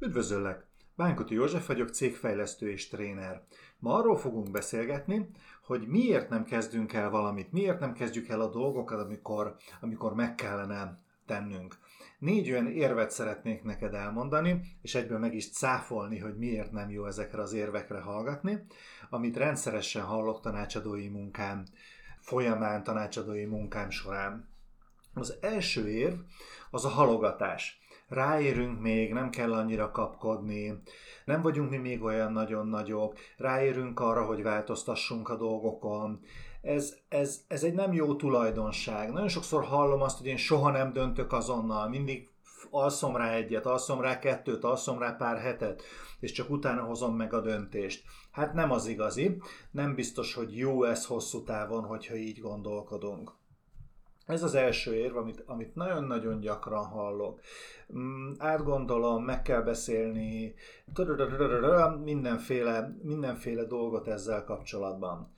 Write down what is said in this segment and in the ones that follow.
Üdvözöllek! Bánkuti József vagyok, cégfejlesztő és tréner. Ma arról fogunk beszélgetni, hogy miért nem kezdünk el valamit, miért nem kezdjük el a dolgokat, amikor, amikor meg kellene tennünk. Négy olyan érvet szeretnék neked elmondani, és egyből meg is cáfolni, hogy miért nem jó ezekre az érvekre hallgatni, amit rendszeresen hallok tanácsadói munkám folyamán, tanácsadói munkám során. Az első érv az a halogatás ráérünk még, nem kell annyira kapkodni, nem vagyunk mi még olyan nagyon nagyok, ráérünk arra, hogy változtassunk a dolgokon. Ez, ez, ez egy nem jó tulajdonság. Nagyon sokszor hallom azt, hogy én soha nem döntök azonnal, mindig alszom rá egyet, alszom rá kettőt, alszom rá pár hetet, és csak utána hozom meg a döntést. Hát nem az igazi, nem biztos, hogy jó ez hosszú távon, hogyha így gondolkodunk. Ez az első érv, amit, amit nagyon-nagyon gyakran hallok. Mm, átgondolom, meg kell beszélni, mindenféle, mindenféle dolgot ezzel kapcsolatban.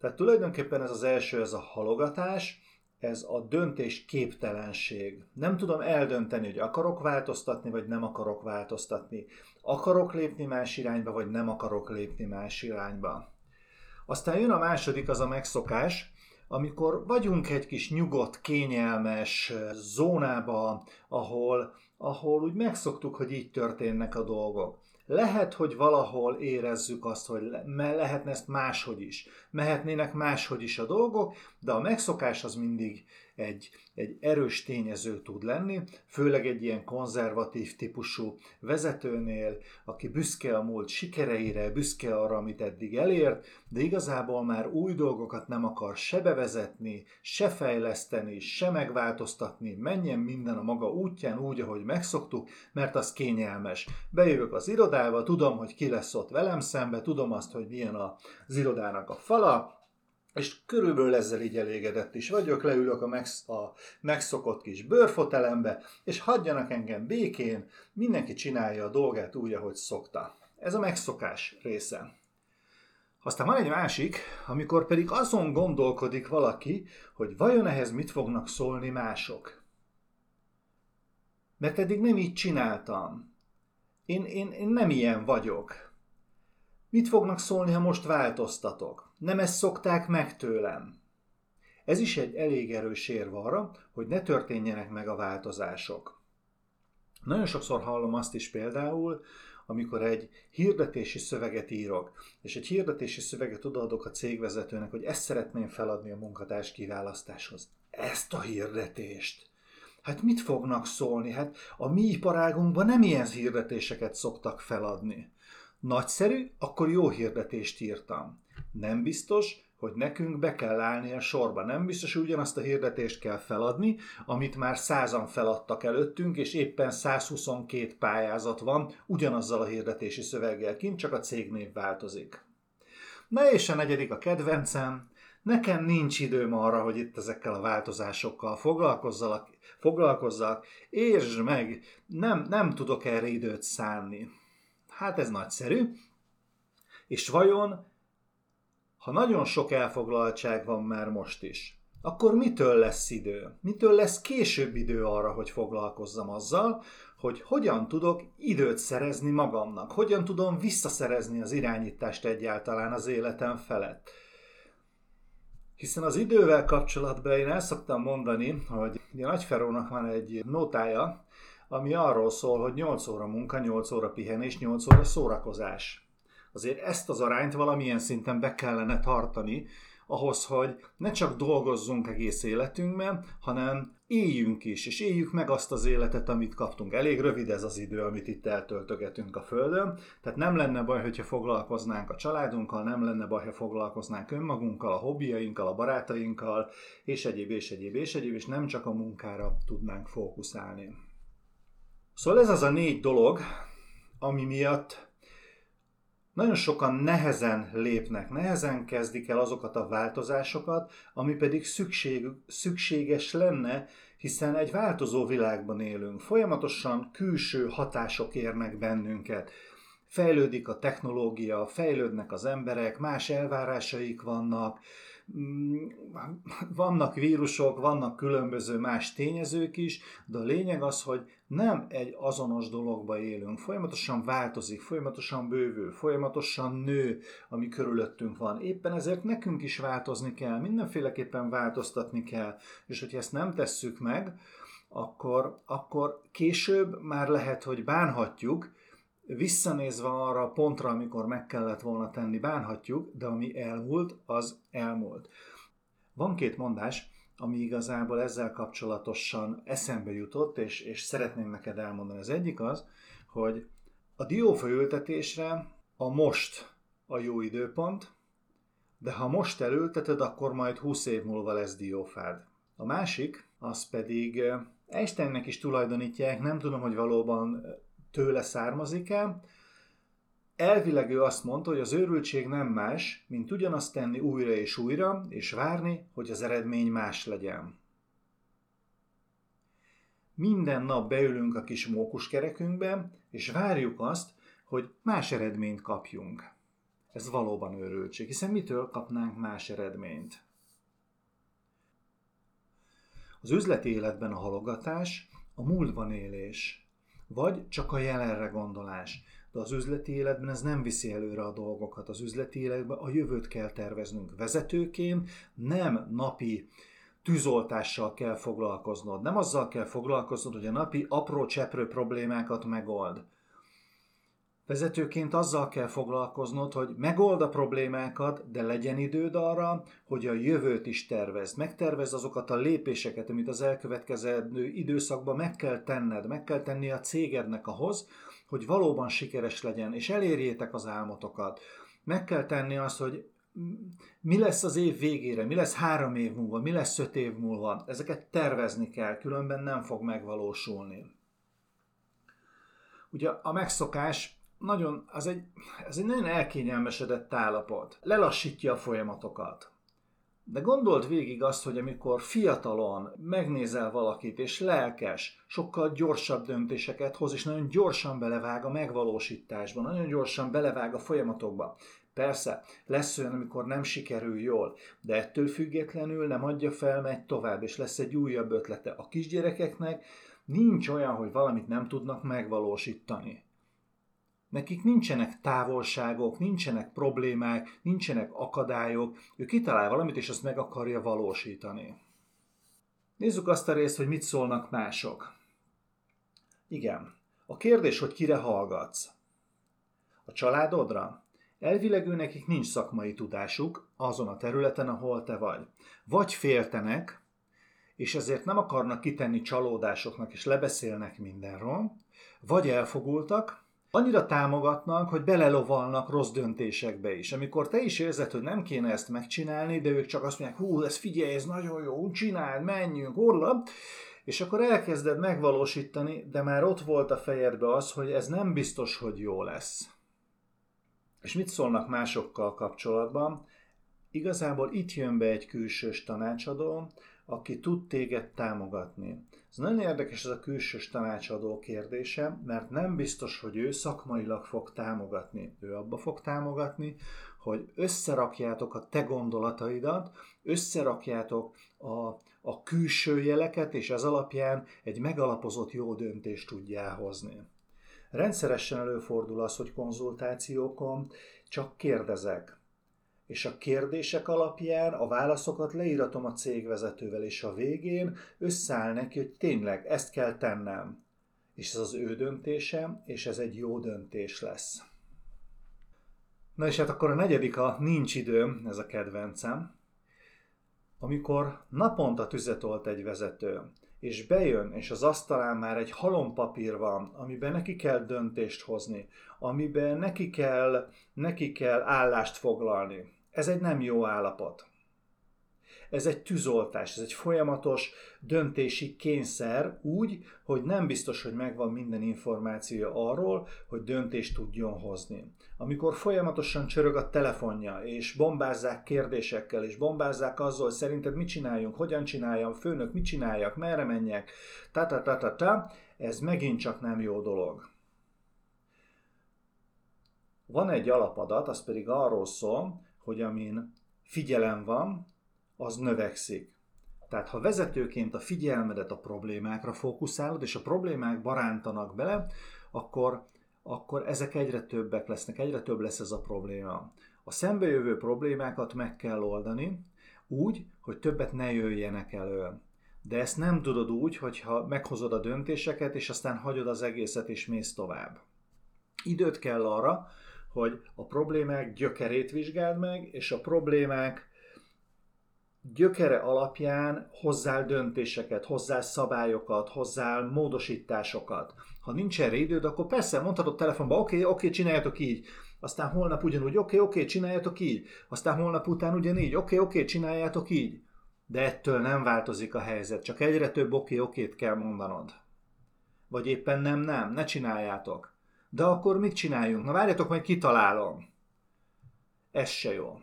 Tehát tulajdonképpen ez az első, ez a halogatás, ez a döntés képtelenség. Nem tudom eldönteni, hogy akarok változtatni, vagy nem akarok változtatni. Akarok lépni más irányba, vagy nem akarok lépni más irányba. Aztán jön a második, az a megszokás, amikor vagyunk egy kis nyugodt, kényelmes zónába, ahol, ahol úgy megszoktuk, hogy így történnek a dolgok. Lehet, hogy valahol érezzük azt, hogy le, lehetne ezt máshogy is. Mehetnének máshogy is a dolgok, de a megszokás az mindig egy, egy erős tényező tud lenni, főleg egy ilyen konzervatív típusú vezetőnél, aki büszke a múlt sikereire, büszke arra, amit eddig elért, de igazából már új dolgokat nem akar se bevezetni, se fejleszteni, se megváltoztatni, menjen minden a maga útján úgy, ahogy megszoktuk, mert az kényelmes. Bejövök az irodába, tudom, hogy ki lesz ott velem szembe, tudom azt, hogy milyen az irodának a fala, és körülbelül ezzel így elégedett is vagyok, leülök a, megsz- a megszokott kis bőrfotelembe, és hagyjanak engem békén, mindenki csinálja a dolgát úgy, ahogy szokta. Ez a megszokás része. Aztán van egy másik, amikor pedig azon gondolkodik valaki, hogy vajon ehhez mit fognak szólni mások. Mert eddig nem így csináltam. Én, én, én nem ilyen vagyok. Mit fognak szólni, ha most változtatok? Nem ezt szokták meg tőlem. Ez is egy elég erős érv arra, hogy ne történjenek meg a változások. Nagyon sokszor hallom azt is például, amikor egy hirdetési szöveget írok, és egy hirdetési szöveget odaadok a cégvezetőnek, hogy ezt szeretném feladni a munkatárs kiválasztáshoz. Ezt a hirdetést. Hát mit fognak szólni? Hát a mi iparágunkban nem ilyen hirdetéseket szoktak feladni. Nagyszerű, akkor jó hirdetést írtam. Nem biztos, hogy nekünk be kell állni a sorba. Nem biztos, hogy ugyanazt a hirdetést kell feladni, amit már százan feladtak előttünk, és éppen 122 pályázat van ugyanazzal a hirdetési szöveggel kint, csak a cégnév változik. Na és a negyedik a kedvencem, nekem nincs időm arra, hogy itt ezekkel a változásokkal foglalkozzak, foglalkozzak és meg, nem, nem tudok erre időt szánni. Hát ez nagyszerű. És vajon, ha nagyon sok elfoglaltság van már most is, akkor mitől lesz idő? Mitől lesz később idő arra, hogy foglalkozzam azzal, hogy hogyan tudok időt szerezni magamnak, hogyan tudom visszaszerezni az irányítást egyáltalán az életem felett. Hiszen az idővel kapcsolatban én el szoktam mondani, hogy a Nagyferónak van egy notája, ami arról szól, hogy 8 óra munka, 8 óra pihenés, 8 óra szórakozás. Azért ezt az arányt valamilyen szinten be kellene tartani, ahhoz, hogy ne csak dolgozzunk egész életünkben, hanem éljünk is, és éljük meg azt az életet, amit kaptunk. Elég rövid ez az idő, amit itt eltöltögetünk a Földön, tehát nem lenne baj, hogyha foglalkoznánk a családunkkal, nem lenne baj, ha foglalkoznánk önmagunkkal, a hobbiainkkal, a barátainkkal, és egyéb, és egyéb, és egyéb, és nem csak a munkára tudnánk fókuszálni. Szóval ez az a négy dolog, ami miatt nagyon sokan nehezen lépnek, nehezen kezdik el azokat a változásokat, ami pedig szükség, szükséges lenne, hiszen egy változó világban élünk. Folyamatosan külső hatások érnek bennünket. Fejlődik a technológia, fejlődnek az emberek, más elvárásaik vannak, vannak vírusok, vannak különböző más tényezők is, de a lényeg az, hogy nem egy azonos dologba élünk. Folyamatosan változik, folyamatosan bővül, folyamatosan nő, ami körülöttünk van. Éppen ezért nekünk is változni kell, mindenféleképpen változtatni kell, és hogyha ezt nem tesszük meg, akkor, akkor később már lehet, hogy bánhatjuk, visszanézve arra a pontra, amikor meg kellett volna tenni, bánhatjuk, de ami elmúlt, az elmúlt. Van két mondás, ami igazából ezzel kapcsolatosan eszembe jutott, és, és szeretném neked elmondani. Az egyik az, hogy a diófa ültetésre a most a jó időpont, de ha most elülteted, akkor majd 20 év múlva lesz diófád. A másik, az pedig Einsteinnek is tulajdonítják, nem tudom, hogy valóban tőle származik-e. Elvileg ő azt mondta, hogy az őrültség nem más, mint ugyanazt tenni újra és újra, és várni, hogy az eredmény más legyen. Minden nap beülünk a kis mókuskerekünkbe, és várjuk azt, hogy más eredményt kapjunk. Ez valóban őrültség, hiszen mitől kapnánk más eredményt? Az üzleti életben a halogatás, a múltban élés, vagy csak a jelenre gondolás. De az üzleti életben ez nem viszi előre a dolgokat. Az üzleti életben a jövőt kell terveznünk. Vezetőként nem napi tűzoltással kell foglalkoznod. Nem azzal kell foglalkoznod, hogy a napi apró cseprő problémákat megold Vezetőként azzal kell foglalkoznod, hogy megold a problémákat, de legyen időd arra, hogy a jövőt is tervezd. Megtervezd azokat a lépéseket, amit az elkövetkező időszakban meg kell tenned, meg kell tenni a cégednek ahhoz, hogy valóban sikeres legyen, és elérjétek az álmotokat. Meg kell tenni azt, hogy mi lesz az év végére, mi lesz három év múlva, mi lesz öt év múlva. Ezeket tervezni kell, különben nem fog megvalósulni. Ugye a megszokás nagyon, az egy, ez egy nagyon elkényelmesedett állapot. Lelassítja a folyamatokat. De gondold végig azt, hogy amikor fiatalon megnézel valakit, és lelkes, sokkal gyorsabb döntéseket hoz, és nagyon gyorsan belevág a megvalósításba, nagyon gyorsan belevág a folyamatokba. Persze, lesz olyan, amikor nem sikerül jól, de ettől függetlenül nem adja fel, megy tovább, és lesz egy újabb ötlete. A kisgyerekeknek nincs olyan, hogy valamit nem tudnak megvalósítani. Nekik nincsenek távolságok, nincsenek problémák, nincsenek akadályok, ő kitalál valamit, és azt meg akarja valósítani. Nézzük azt a részt, hogy mit szólnak mások. Igen, a kérdés, hogy kire hallgatsz. A családodra? Elvileg ő nekik nincs szakmai tudásuk azon a területen, ahol te vagy. Vagy féltenek, és ezért nem akarnak kitenni csalódásoknak, és lebeszélnek mindenről, vagy elfogultak, annyira támogatnak, hogy belelovalnak rossz döntésekbe is. Amikor te is érzed, hogy nem kéne ezt megcsinálni, de ők csak azt mondják, hú, ez figyelj, ez nagyon jó, csináld, menjünk, orla, és akkor elkezded megvalósítani, de már ott volt a fejedbe az, hogy ez nem biztos, hogy jó lesz. És mit szólnak másokkal kapcsolatban? Igazából itt jön be egy külsős tanácsadó, aki tud téged támogatni. Ez nagyon érdekes ez a külsős tanácsadó kérdése, mert nem biztos, hogy ő szakmailag fog támogatni. Ő abba fog támogatni, hogy összerakjátok a te gondolataidat, összerakjátok a, a külső jeleket, és ez alapján egy megalapozott jó döntést tudjál hozni. Rendszeresen előfordul az, hogy konzultációkon csak kérdezek, és a kérdések alapján a válaszokat leíratom a cégvezetővel, és a végén összeáll neki, hogy tényleg ezt kell tennem. És ez az ő döntése, és ez egy jó döntés lesz. Na és hát akkor a negyedik a nincs időm, ez a kedvencem. Amikor naponta tüzet egy vezető, és bejön, és az asztalán már egy halompapír van, amiben neki kell döntést hozni, amiben neki kell, neki kell állást foglalni. Ez egy nem jó állapot. Ez egy tűzoltás, ez egy folyamatos döntési kényszer úgy, hogy nem biztos, hogy megvan minden információ arról, hogy döntést tudjon hozni. Amikor folyamatosan csörög a telefonja, és bombázzák kérdésekkel, és bombázzák azzal, hogy szerinted mit csináljunk, hogyan csináljam, főnök, mit csináljak, merre menjek, ta ta ta ta ta, ez megint csak nem jó dolog. Van egy alapadat, az pedig arról szól, hogy amin figyelem van, az növekszik. Tehát ha vezetőként a figyelmedet a problémákra fókuszálod, és a problémák barántanak bele, akkor, akkor ezek egyre többek lesznek, egyre több lesz ez a probléma. A szembejövő problémákat meg kell oldani, úgy, hogy többet ne jöjjenek elő. De ezt nem tudod úgy, hogyha meghozod a döntéseket, és aztán hagyod az egészet, és mész tovább. Időt kell arra, hogy a problémák gyökerét vizsgáld meg, és a problémák gyökere alapján hozzál döntéseket, hozzá szabályokat, hozzá módosításokat. Ha nincs erre időd, akkor persze mondhatod telefonba, oké, okay, oké, okay, csináljátok így. Aztán holnap ugyanúgy, oké, okay, oké, okay, csináljátok így. Aztán holnap után ugyanígy, oké, okay, oké, okay, csináljátok így. De ettől nem változik a helyzet, csak egyre több oké, okay, okét kell mondanod. Vagy éppen nem, nem, ne csináljátok. De akkor mit csináljunk? Na várjatok, majd kitalálom. Ez se jó.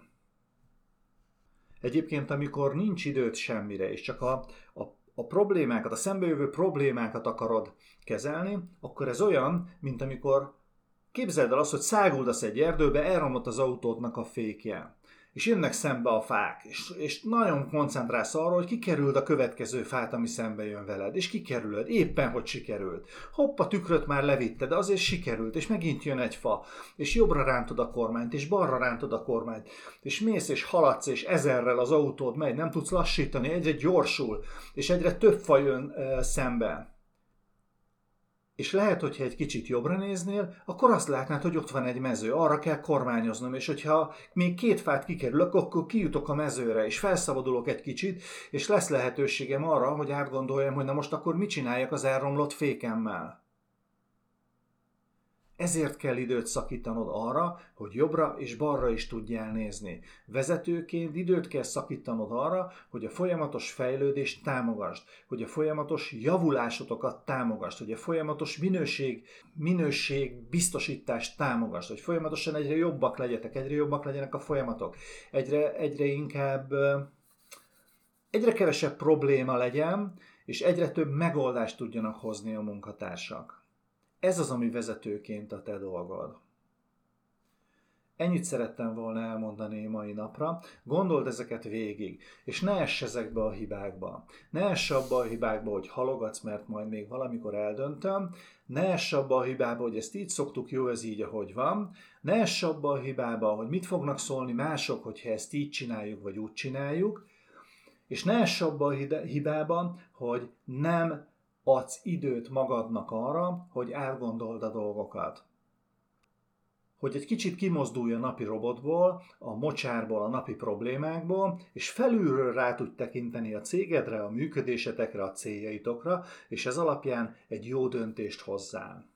Egyébként, amikor nincs időt semmire, és csak a, a, a problémákat, a szembejövő problémákat akarod kezelni, akkor ez olyan, mint amikor képzeld el azt, hogy száguldasz egy erdőbe, elromlott az autódnak a fékje és jönnek szembe a fák, és, és nagyon koncentrálsz arra, hogy kikerült a következő fát, ami szembe jön veled, és kikerülöd, éppen hogy sikerült. Hopp, a tükröt már levitte, de azért sikerült, és megint jön egy fa, és jobbra rántod a kormányt, és balra rántod a kormányt, és mész, és haladsz, és ezerrel az autód megy, nem tudsz lassítani, egyre gyorsul, és egyre több fa jön uh, szembe és lehet, hogyha egy kicsit jobbra néznél, akkor azt látnád, hogy ott van egy mező, arra kell kormányoznom, és hogyha még két fát kikerülök, akkor kijutok a mezőre, és felszabadulok egy kicsit, és lesz lehetőségem arra, hogy átgondoljam, hogy na most akkor mit csináljak az elromlott fékemmel. Ezért kell időt szakítanod arra, hogy jobbra és balra is tudjál nézni. Vezetőként időt kell szakítanod arra, hogy a folyamatos fejlődést támogasd, hogy a folyamatos javulásotokat támogasd, hogy a folyamatos minőség, minőség biztosítást támogasd, hogy folyamatosan egyre jobbak legyetek, egyre jobbak legyenek a folyamatok, egyre, egyre inkább egyre kevesebb probléma legyen, és egyre több megoldást tudjanak hozni a munkatársak. Ez az, ami vezetőként a te dolgod. Ennyit szerettem volna elmondani mai napra. Gondold ezeket végig, és ne ess ezekbe a hibákba. Ne ess abba a hibákba, hogy halogatsz, mert majd még valamikor eldöntöm. Ne ess abba a hibába, hogy ezt így szoktuk, jó, ez így, ahogy van. Ne ess abba a hibába, hogy mit fognak szólni mások, hogyha ezt így csináljuk, vagy úgy csináljuk. És ne ess abba a hibában, hogy nem adsz időt magadnak arra, hogy elgondold a dolgokat. Hogy egy kicsit kimozdulj a napi robotból, a mocsárból, a napi problémákból, és felülről rá tudj tekinteni a cégedre, a működésetekre, a céljaitokra, és ez alapján egy jó döntést hozzál.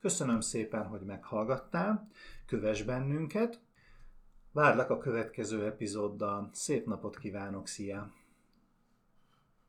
Köszönöm szépen, hogy meghallgattál, kövess bennünket, várlak a következő epizóddal, szép napot kívánok, szia!